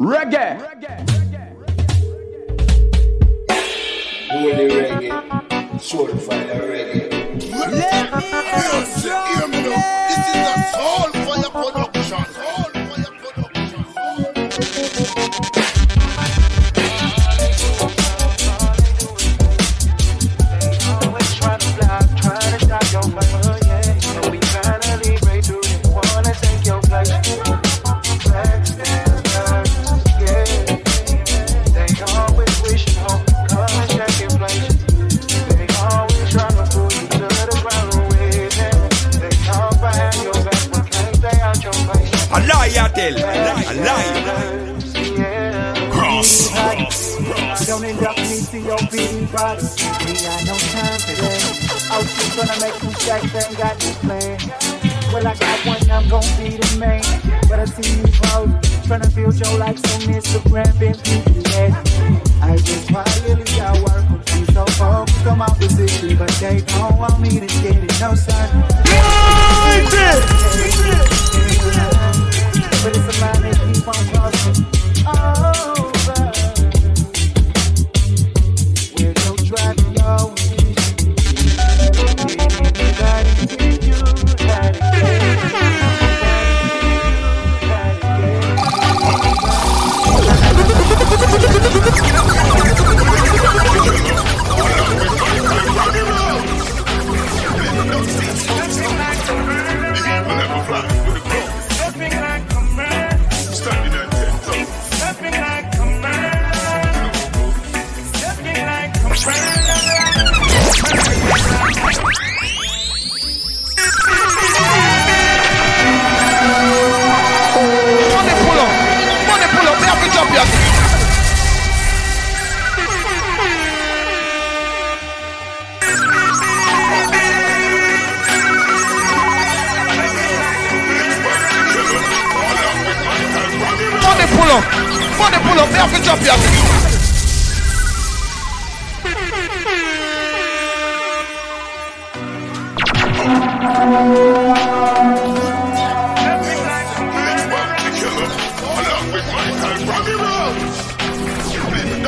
Reggae. Holy reggae, soulful reggae. Let me hear me now. This is a soulfire gonna make some stacks and got this plan. Well, I got one, I'm gonna be the man. But I see you trying to build your likes on Instagram, been thinking that. I just quietly got work on me, so focused on my position. But they don't want me to get it, no son. But it's a line that keep on crossing over.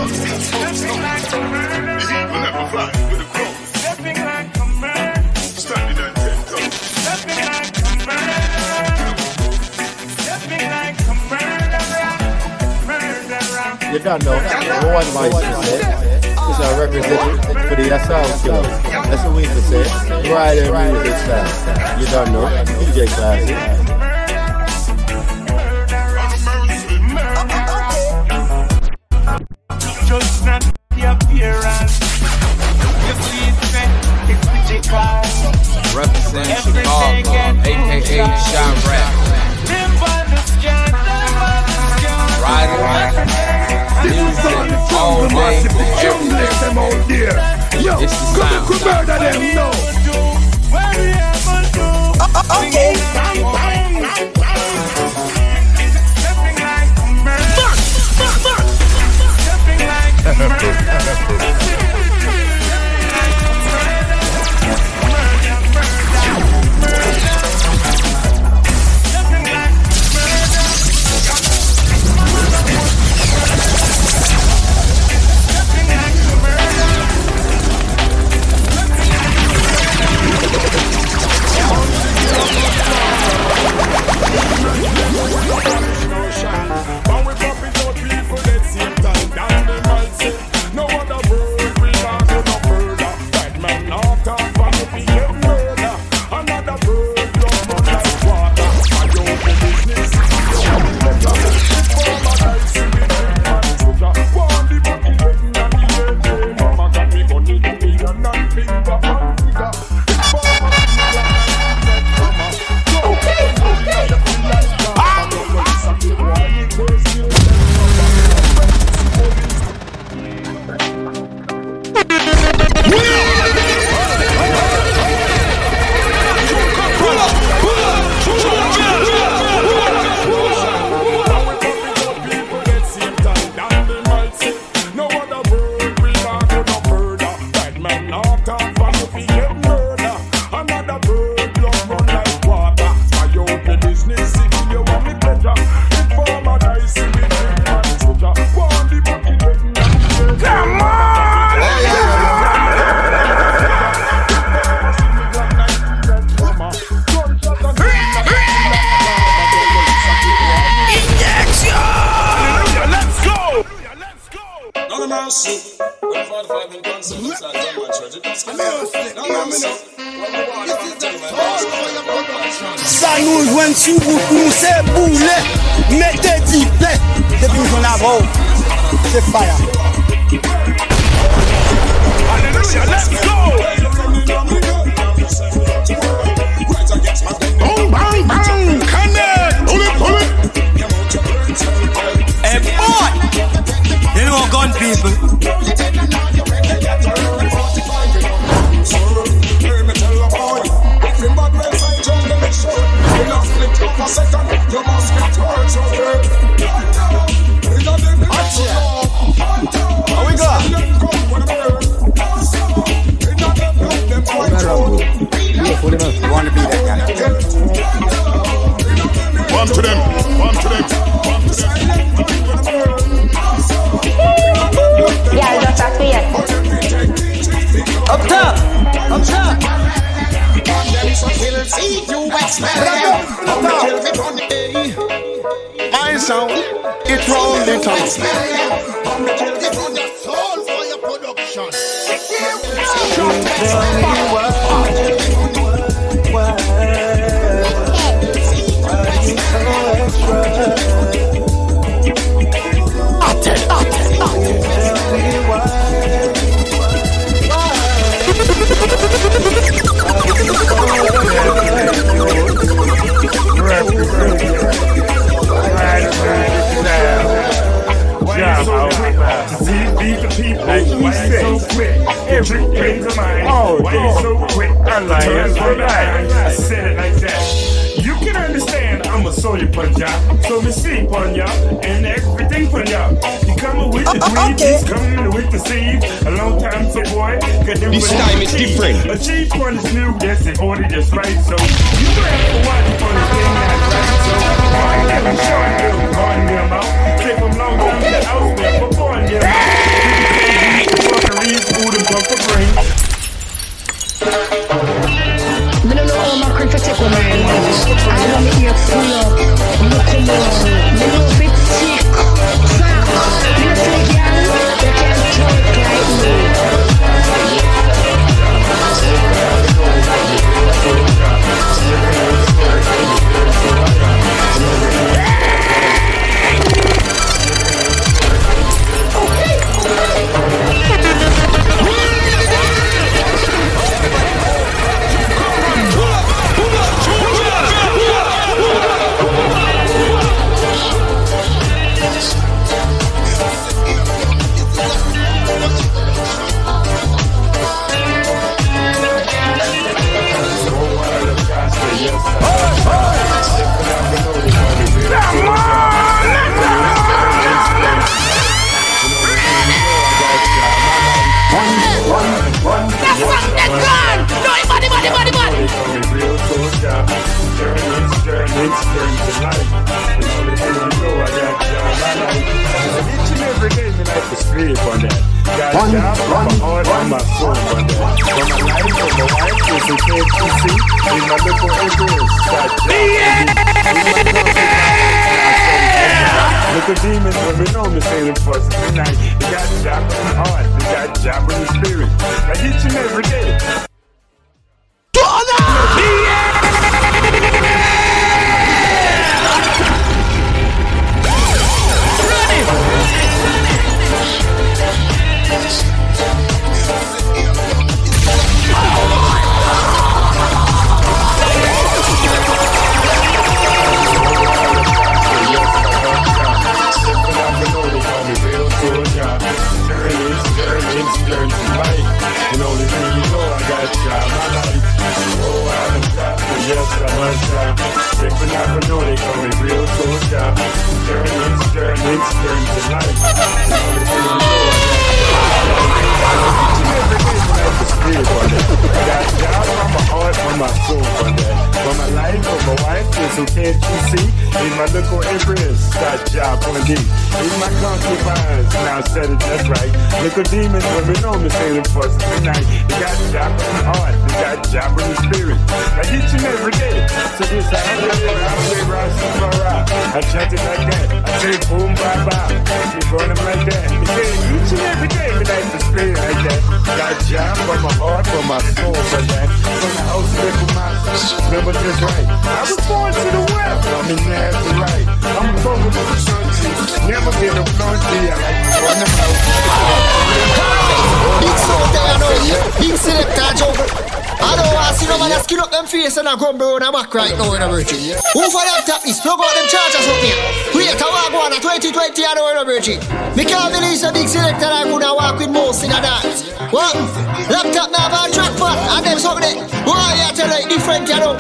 You don't know. One voice is It's a representative for the assault killer. That's what we can say. Right Rider music style. You don't know. DJ Classic. Music all day, every day. Yo, It's the come and murder them now. nou jwen sou bout nou se boule, mette di ple, se pou kon avou, se faya. Aleluya, let's go! My sound, it round the town. Soul fire production. So quick? I turn for line. I said it like that. You can understand I'm a soldier puncher. So me sleep on ya and everything for ya. You coming with the oh, dream, he's coming with the seed. A long time so boy, got them This with time the is cheese. different. A chief one is new, that's in order, just right. So you grab for one for the thing that's right. So on I'm showing them, on them out. Take them long time to the house, there, but on them out. Fuckeries, food and pump for brain. Me don't know how my my mind. I want me ear full up. Come on. Wife is a KFC, in my little acres, got Little demons when we know me say them for every night. They got job in the heart, they got job in the spirit. I each and every day. In my little empress, got job on me. In my concubines, now I said it just right. Little demons, women know me, say them fuss tonight. They got job in the heart, they got job in the spirit. I each and every day. So this I I play Rastafari. I chant it like that. I say boom, bye bye. Me burn them like job for my heart, for my soul, for that. From the house, for my Remember this right. I was born to the world. I'm in Nazarite. I'm broken to the country. Never get a country. I like to run them out. Big sound there, know you. Big selector, juggle. I don't want to see nobody skin up them face and a grumble on a back right now in a virgin. Who for them tap this? Plug out them chargers up here. Wait, I go on a 2020 I know in a virgin. Me can't believe a big selector I could walk with most in a dance. What? Laptop now have a track pad and them something there. Why you tell like different, you know?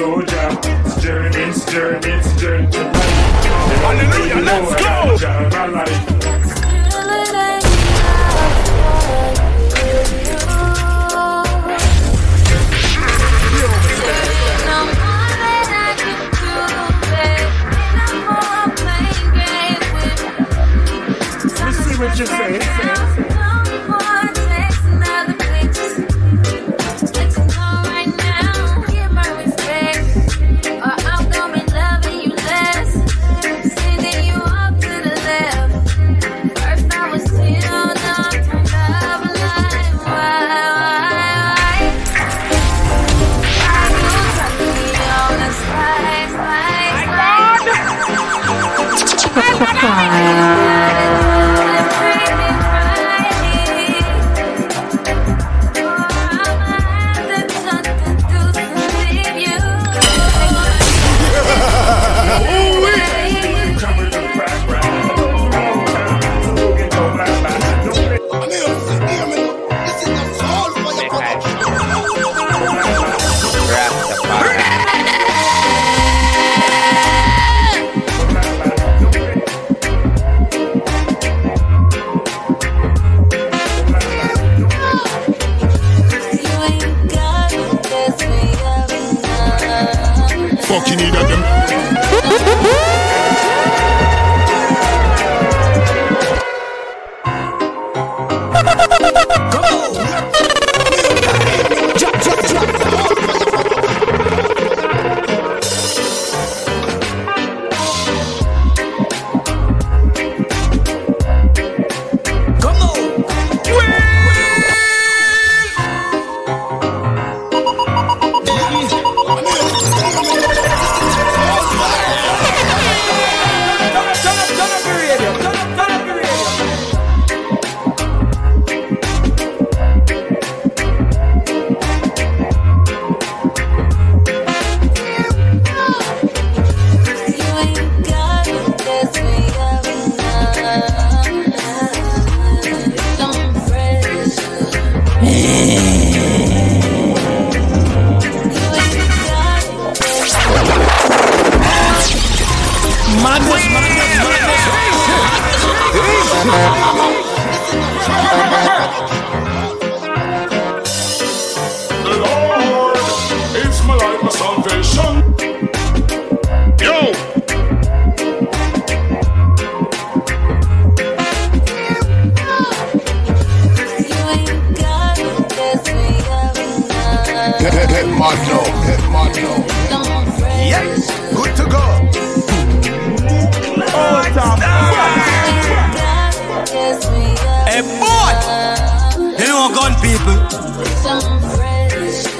Soldier. It's journey, it's journey, it's journey to life. The subscribe. Fucking need them.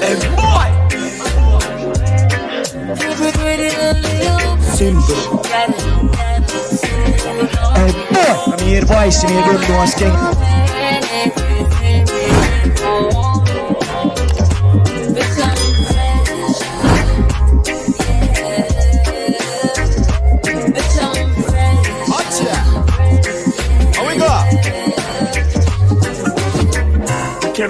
Hey boy, boy, I'm here me don't know what's king.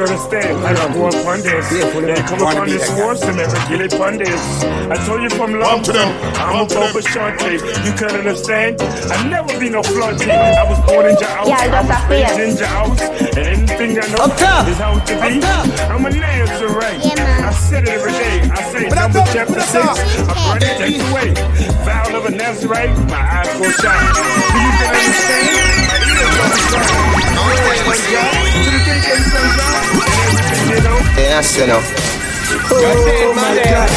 Can can understand. I don't go up on this. They come up on this horse and never kill it on this. I told you from long to them. I'm a Bobo Shanti. You can't understand. I never be no flaunty. I was born in your house. Yeah, I was raised in your house. And anything I know Up is how to be. I'm a Nazarite. I said it every day. I say Put up, number chapter six. up. I burn it take away. Vow of a Nazarite. My eyes go shine. You know. Yeah, I no. Oh my God.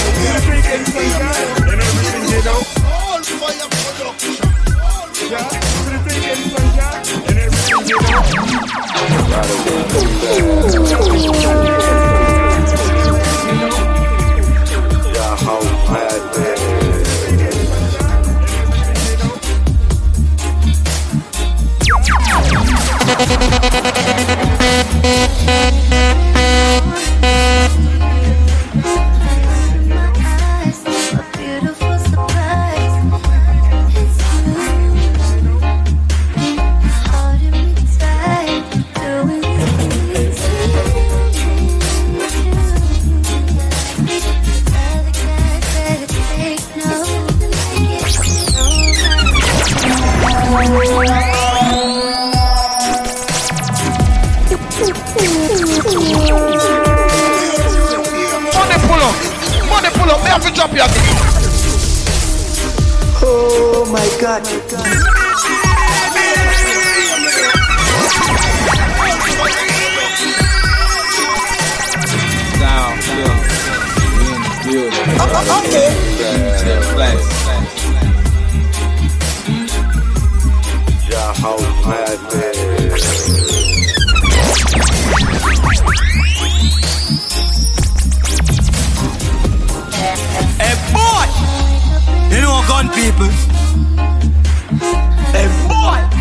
To the day they have to drop your thing. Oh my God. Down, yeah. Uh, Good. Uh, okay. Yeah, flex. Hey gun people? Hey boy!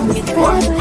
Crazy